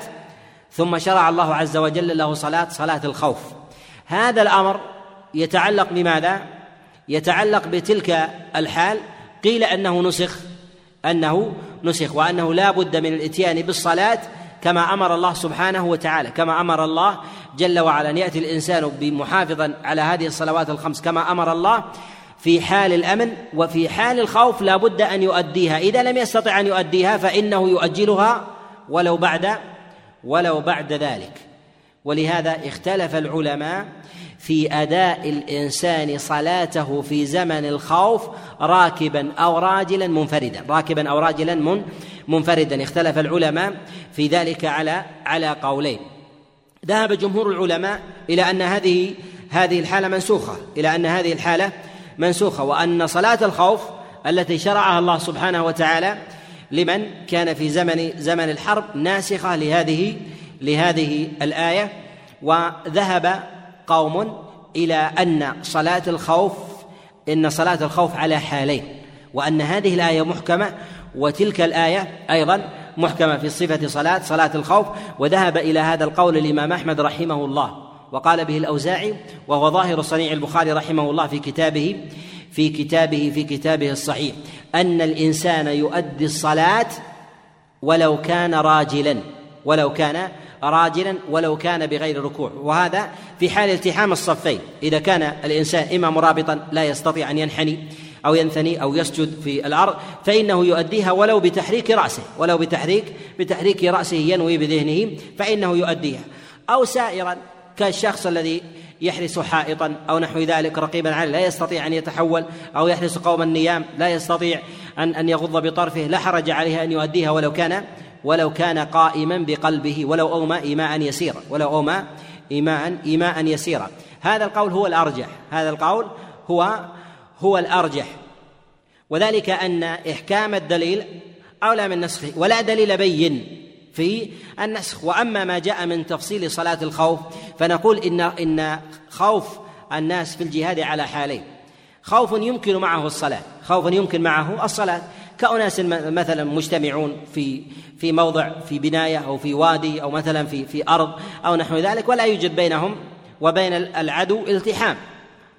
ثم شرع الله عز وجل له صلاة صلاة الخوف. هذا الأمر يتعلق بماذا؟ يتعلق بتلك الحال. قيل أنه نسخ أنه نسخ وأنه لا بد من الإتيان بالصلاة كما أمر الله سبحانه وتعالى كما أمر الله جل وعلا. ان ياتي الإنسان بمحافظا على هذه الصلوات الخمس كما أمر الله في حال الأمن وفي حال الخوف لا بد أن يؤديها. إذا لم يستطع أن يؤديها فإنه يؤجلها ولو بعد ولو بعد ذلك. ولهذا اختلف العلماء في أداء الإنسان صلاته في زمن الخوف راكبا أو راجلا منفردا. راكبا أو راجلا من منفردا. اختلف العلماء في ذلك على على قولين. ذهب جمهور العلماء إلى أن هذه هذه الحالة منسوخة. إلى أن هذه الحالة منسوخة. وأن صلاة الخوف التي شرعها الله سبحانه وتعالى لمن كان في زمن زمن الحرب ناسخة لهذه لهذه الآية. وذهب قوم إلى أن صلاة الخوف إن صلاة الخوف على حالين وأن هذه الآية محكمة وتلك الآية أيضا محكمة في صفة صلاة صلاة الخوف وذهب إلى هذا القول الإمام أحمد رحمه الله وقال به الأوزاعي وهو ظاهر صنيع البخاري رحمه الله في كتابه في كتابه في كتابه الصحيح أن الإنسان يؤدي الصلاة ولو كان راجلا ولو كان راجلا ولو كان بغير ركوع. وهذا في حال التحام الصفين. إذا كان الإنسان إما مرابطا لا يستطيع أن ينحني أو ينثني أو يسجد في الأرض فإنه يؤديها ولو بتحريك رأسه ولو بتحريك بتحريك رأسه ينوي بذهنه فإنه يؤديها. أو سائرا كالشخص الذي يحرس حائطا أو نحو ذلك رقيبا عليه لا يستطيع أن يتحول أو يحرس قوم النيام لا يستطيع ان أن يغض بطرفه لا حرج عليه أن يؤديها ولو كان ولو كان قائما بقلبه ولو أومى إيماء يسيرا ولو أومى إيماء إيماء يسيرا. هذا القول هو الأرجح. هذا القول هو هو الأرجح. وذلك أن إحكام الدليل أولى من نسخه ولا دليل بين في النسخ. وأما ما جاء من تفصيل صلاة الخوف فنقول إن إن خوف الناس في الجهاد على حالين. خوف يمكن معه الصلاة خوف يمكن معه الصلاة. كأناس مثلا مجتمعون في في موضع في بناية أو في وادي أو مثلا في في أرض أو نحو ذلك ولا يوجد بينهم وبين العدو التحام.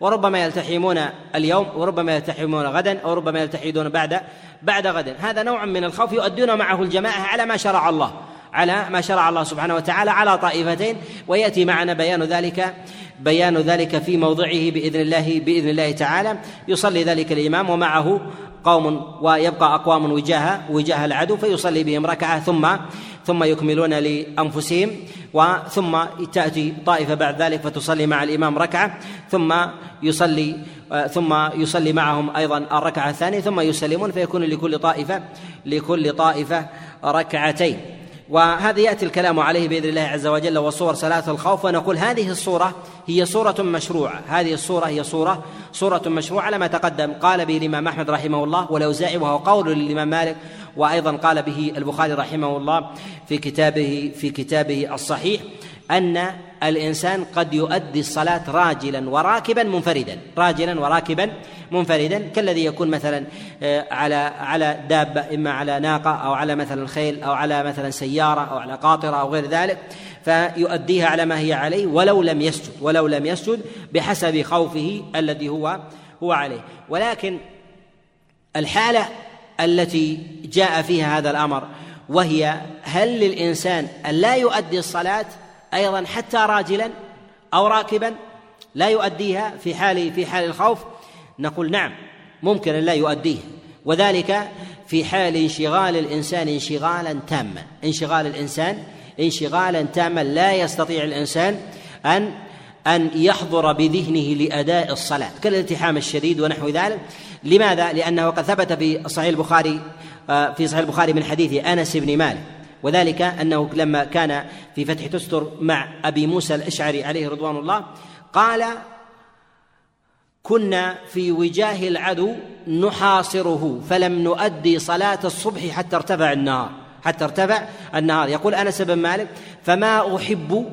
وربما يلتحمون اليوم وربما يلتحمون غدا أو ربما يلتحدون بعد بعد غد. هذا نوع من الخوف يؤدون معه الجماعة على ما شرع الله على ما شرع الله سبحانه وتعالى على طائفتين. ويأتي معنا بيان ذلك بيان ذلك في موضعه بإذن الله بإذن الله تعالى. يصلي ذلك الإمام ومعه قوم ويبقى أقوام وجاه وجاه العدو فيصلي بهم ركعة ثم ثم يكملون لأنفسهم وثم تأتي طائفة بعد ذلك فتصلي مع الإمام ركعة ثم يصلي ثم يصلي معهم أيضا الركعة الثانية ثم يسلمون فيكون لكل طائفة لكل طائفة ركعتين. وهذا يأتي الكلام عليه بإذن الله عز وجل وصور صلاة الخوف ونقول هذه الصورة هي صورة مشروعة. هذه الصورة هي صورة صورة مشروعة على ما تقدم. قال به الإمام أحمد رحمه الله والاوزاعي وهو قول للامام مالك وأيضا قال به البخاري رحمه الله في كتابه في كتابه الصحيح أن الإنسان قد يؤدي الصلاة راجلا وراكبا منفردا راجلا وراكبا منفردا. كالذي يكون مثلا آه، على على دابة إما على ناقة أو على مثلا خيل أو على مثلا سيارة أو على قاطرة أو غير ذلك فيؤديها على ما هي عليه ولو لم يسجد ولو لم يسجد بحسب خوفه الذي هو هو عليه. ولكن الحالة التي جاء فيها هذا الأمر وهي هل للإنسان أن لا يؤدي الصلاة أيضا حتى راجلا أو راكبا لا يؤديها في حال في حال الخوف. نقول نعم ممكن أن لا يؤديه. وذلك في حال انشغال الإنسان انشغالا تاما. انشغال الإنسان انشغالا تاما. لا يستطيع الإنسان أن أن يحضر بذهنه لأداء الصلاة كالالتحام الشديد ونحو ذلك. لماذا؟ لأنه قد ثبت في صحيح البخاري آه، في صحيح البخاري من حديث أنس بن مالك. وذلك أنه لما كان في فتح تستر مع أبي موسى الأشعري عليه رضوان الله قال كنا في وجاه العدو نحاصره فلم نؤدي صلاة الصبح حتى ارتفع النهار حتى ارتفع النهار يقول أنس بن مالك فما أحب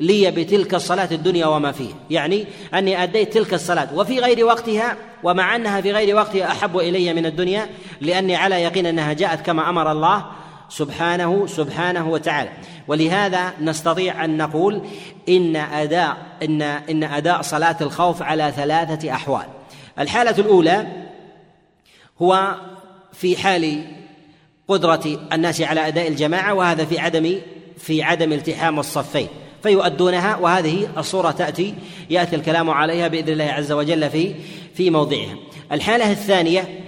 لي بتلك الصلاة الدنيا وما فيها. يعني أني أديت تلك الصلاة وفي غير وقتها ومع أنها في غير وقتها أحب إلي من الدنيا لأني على يقين أنها جاءت كما أمر الله سبحانه سبحانه وتعالى. ولهذا نستطيع أن نقول إن أداء إن إن أداء صلاة الخوف على ثلاثة أحوال. الحالة الأولى هو في حال قدرة الناس على أداء الجماعة وهذا في عدم في عدم التحام الصفين. فيؤدونها وهذه الصورة تأتي يأتي الكلام عليها بإذن الله عز وجل في في موضعها. الحالة الثانية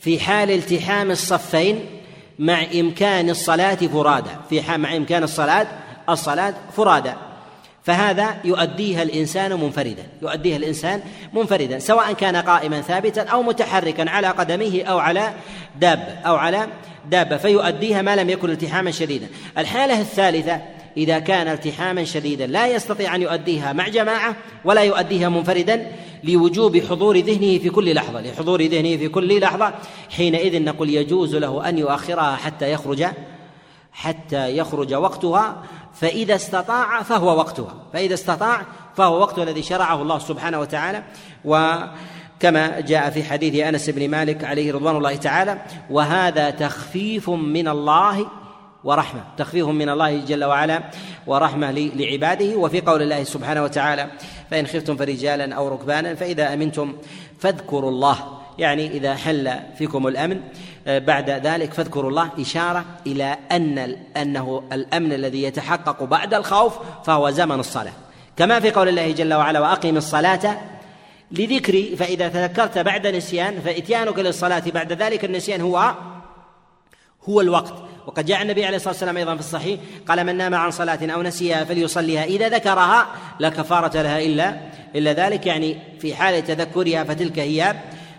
في حال التحام الصفين مع إمكان الصلاة فرادى في مع إمكان الصلاة الصلاة فرادى فهذا يؤديها الإنسان منفردا. يؤديها الإنسان منفردا. سواء كان قائما ثابتا أو متحركا على قدميه أو على دابة أو على دابة. فيؤديها ما لم يكن التحاما شديدا. الحالة الثالثة إذا كان التحاما شديدا. لا يستطيع أن يؤديها مع جماعة ولا يؤديها منفردا لوجوب حضور ذهنه في كل لحظة لحضور ذهنه في كل لحظة. حينئذ نقول يجوز له أن يؤخرها حتى يخرج حتى يخرج وقتها. فإذا استطاع فهو وقتها. فإذا استطاع فهو وقت الذي شرعه الله سبحانه وتعالى. وكما جاء في حديث أنس بن مالك عليه رضوان الله تعالى وهذا تخفيف من الله ورحمة. تخفيف من الله جل وعلا ورحمة لعباده. وفي قول الله سبحانه وتعالى فإن خفتم فرجالا أو ركبانا فإذا أمنتم فاذكروا الله. يعني إذا حل فيكم الأمن آه، بعد ذلك فاذكروا الله. إشارة إلى أن أنه الأمن الذي يتحقق بعد الخوف فهو زمن الصلاة. كما في قول الله جل وعلا وأقم الصلاة لذكري. فإذا تذكرت بعد نسيان فإتيانك للصلاة بعد ذلك. النسيان هو هو الوقت. وقد جاء النبي عليه الصلاة والسلام أيضا في الصحيح قال من نام عن صلاة أو نسيها فليصليها إذا ذكرها لا كفارة لها إلا إلا ذلك. يعني في حال تذكرها فتلك هي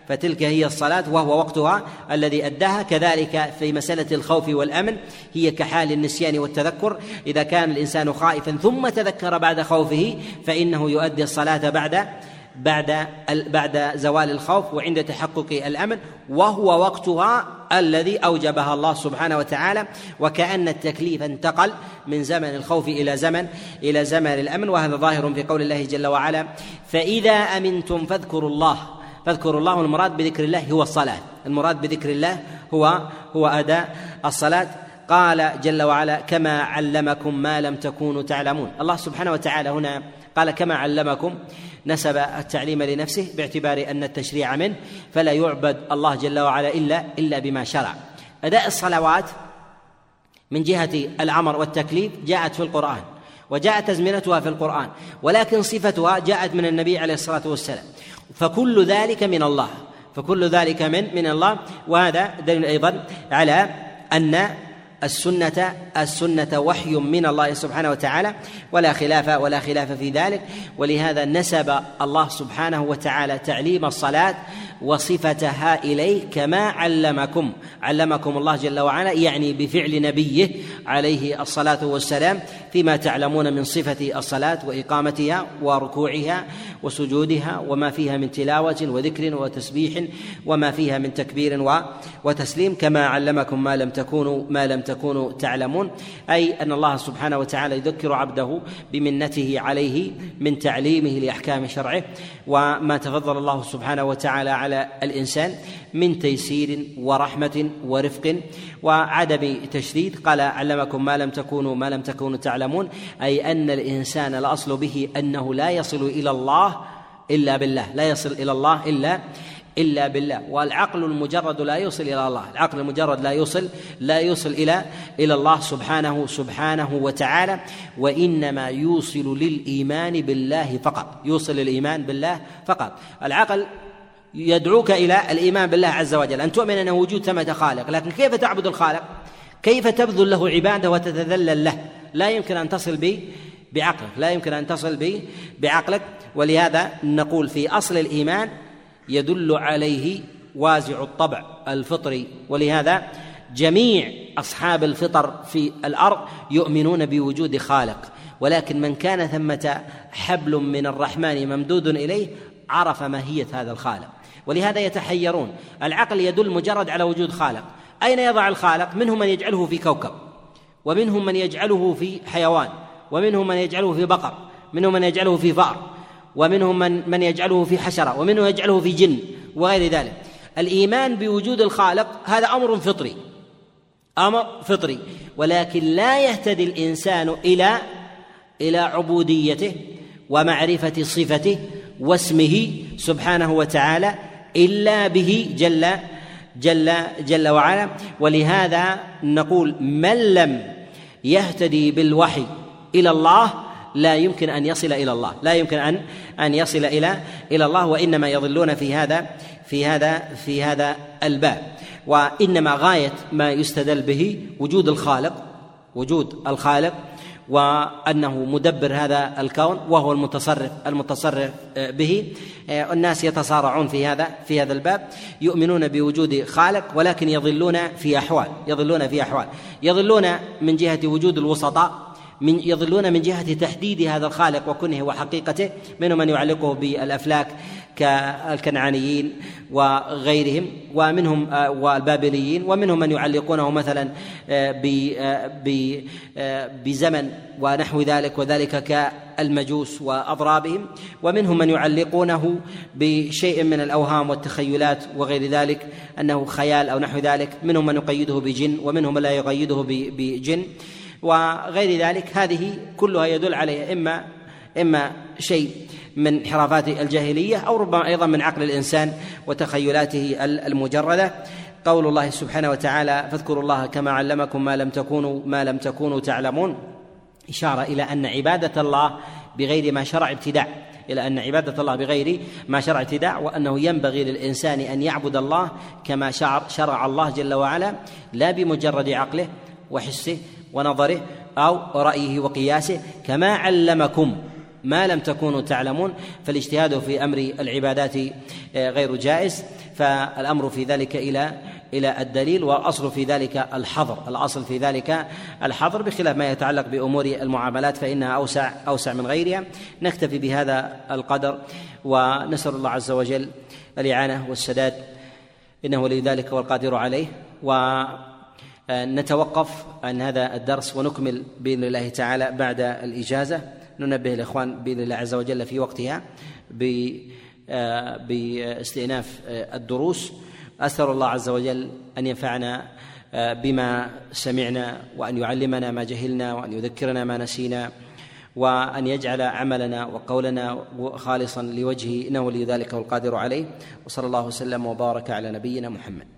فتلك هي الصلاة وهو وقتها الذي أداها. كذلك في مسألة الخوف والأمن هي كحال النسيان والتذكر. إذا كان الإنسان خائفا ثم تذكر بعد خوفه فإنه يؤدي الصلاة بعد بعد بعد زوال الخوف وعند تحقق الأمن وهو وقتها الذي أوجبها الله سبحانه وتعالى وكأن التكليف انتقل من زمن الخوف إلى زمن إلى زمن الأمن وهذا ظاهر في قول الله جل وعلا فإذا أمنتم فاذكروا الله فاذكروا الله المراد بذكر الله هو الصلاة المراد بذكر الله هو هو أداء الصلاة. قال جل وعلا كما علمكم ما لم تكونوا تعلمون. الله سبحانه وتعالى هنا قال كما علمكم نسب التعليم لنفسه باعتبار أن التشريع منه فلا يعبد الله جل وعلا إلا إلا بما شرع. أداء الصلوات من جهة الأمر والتكليف جاءت في القرآن وجاءت أزمنتها في القرآن ولكن صفتها جاءت من النبي عليه الصلاة والسلام. فكل ذلك من الله فكل ذلك من من الله وهذا دليل أيضا على أن السنة السنة وحي من الله سبحانه وتعالى ولا خلاف ولا خلاف في ذلك. ولهذا نسب الله سبحانه وتعالى تعليم الصلاة وصفتها إليه كما علمكم. علمكم الله جل وعلا يعني بفعل نبيه عليه الصلاة والسلام فيما تعلمون من صفة الصلاة وإقامتها وركوعها وسجودها وما فيها من تلاوة وذكر وتسبيح وما فيها من تكبير وتسليم كما علمكم ما لم تكونوا ما لم تكونوا تعلمون أي أن الله سبحانه وتعالى يذكر عبده بمنته عليه من تعليمه لأحكام شرعه وما تفضل الله سبحانه وتعالى على الإنسان من تيسير ورحمة ورفق وعدم تشديد. قال علمكم ما لم تكونوا ما لم تكونوا تعلمون أي أن الإنسان الأصل به أنه لا يصل إلى الله إلا بالله لا يصل إلى الله إلا إلا بالله. والعقل المجرد لا يوصل إلى الله. العقل المجرد لا يوصل لا يوصل إلى إلى الله سبحانه سبحانه وتعالى. وإنما يوصل للإيمان بالله فقط. يوصل للإيمان بالله فقط. العقل يدعوك إلى الإيمان بالله عز وجل. أن تؤمن أنه وجود ثمة خالق. لكن كيف تعبد الخالق؟ كيف تبذل له عبادة وتتذلل له؟ لا يمكن أن تصل به بعقلك. لا يمكن أن تصل به بعقلك. ولهذا نقول في أصل الإيمان يدل عليه وازع الطبع الفطري. ولهذا جميع أصحاب الفطر في الأرض يؤمنون بوجود خالق. ولكن من كان ثمة حبل من الرحمن ممدود إليه عرف ماهية هذا الخالق. ولهذا يتحيرون. العقل يدل مجرد على وجود خالق. أين يضع الخالق؟ منهم من يجعله في كوكب ومنهم من يجعله في حيوان ومنهم من يجعله في بقر منهم من يجعله في فأر. ومنهم من من يجعله في حشرة ومنهم يجعله في جن وغير ذلك. الإيمان بوجود الخالق هذا أمر فطري. أمر فطري. ولكن لا يهتدي الإنسان إلى إلى عبوديته ومعرفة صفته واسمه سبحانه وتعالى إلا به جل جل جل وعلا. ولهذا نقول من لم يهتدي بالوحي إلى الله لا يمكن أن يصل إلى الله. لا يمكن ان أن يصل إلى إلى الله وإنما يضلون في هذا في هذا في هذا الباب. وإنما غاية ما يستدل به وجود الخالق وجود الخالق وأنه مدبر هذا الكون وهو المتصرف المتصرف به. الناس يتصارعون في هذا في هذا الباب. يؤمنون بوجود خالق ولكن يضلون في أحوال. يضلون في أحوال. يضلون من جهة وجود الوسطاء من يضلون من جهة تحديد هذا الخالق وكنه وحقيقته منهم من يعلقه بالأفلاك كالكنعانيين وغيرهم ومنهم آه، والبابليين ومنهم من يعلقونه مثلا آه، آه، بزمن ونحو ذلك وذلك كالمجوس وأضرابهم ومنهم من يعلقونه بشيء من الأوهام والتخيلات وغير ذلك أنه خيال أو نحو ذلك منهم من يقيده بجن ومنهم من لا يقيده بجن. وغير ذلك هذه كلها يدل عليه اما إما شيء من انحرافات الجاهلية أو ربما أيضا من عقل الإنسان وتخيلاته المجردة. قول الله سبحانه وتعالى فاذكروا الله كما علمكم ما لم تكونوا ما لم تكونوا تعلمون. إشارة إلى أن عبادة الله بغير ما شرع ابتداع إلى أن عبادة الله بغير ما شرع ابتداع وأنه ينبغي للإنسان أن يعبد الله كما شرع الله جل وعلا لا بمجرد عقله وحسه ونظره أو رأيه وقياسه كما علمكم. ما لم تكونوا تعلمون فالاجتهاد في أمر العبادات آه، غير جائز. فالأمر في ذلك إلى إلى الدليل والاصل في ذلك الحظر. الأصل في ذلك الحظر بخلاف ما يتعلق بأمور المعاملات فإنها أوسع أوسع من غيرها. نكتفي بهذا القدر ونسأل الله عز وجل الإعانة والسداد. إنه ولي ذلك والقادر عليه. و نتوقف عن هذا الدرس ونكمل بإذن الله تعالى بعد الإجازة. ننبه الإخوان بإذن الله عز وجل في وقتها آه، باستئناف آه، الدروس. أسأل الله عز وجل أن ينفعنا آه، بما سمعنا وأن يعلمنا ما جهلنا وأن يذكرنا ما نسينا وأن يجعل عملنا وقولنا خالصا لوجهه إنه ولي ذلك والقادر عليه. وصلى الله وسلم وبارك على نبينا محمد.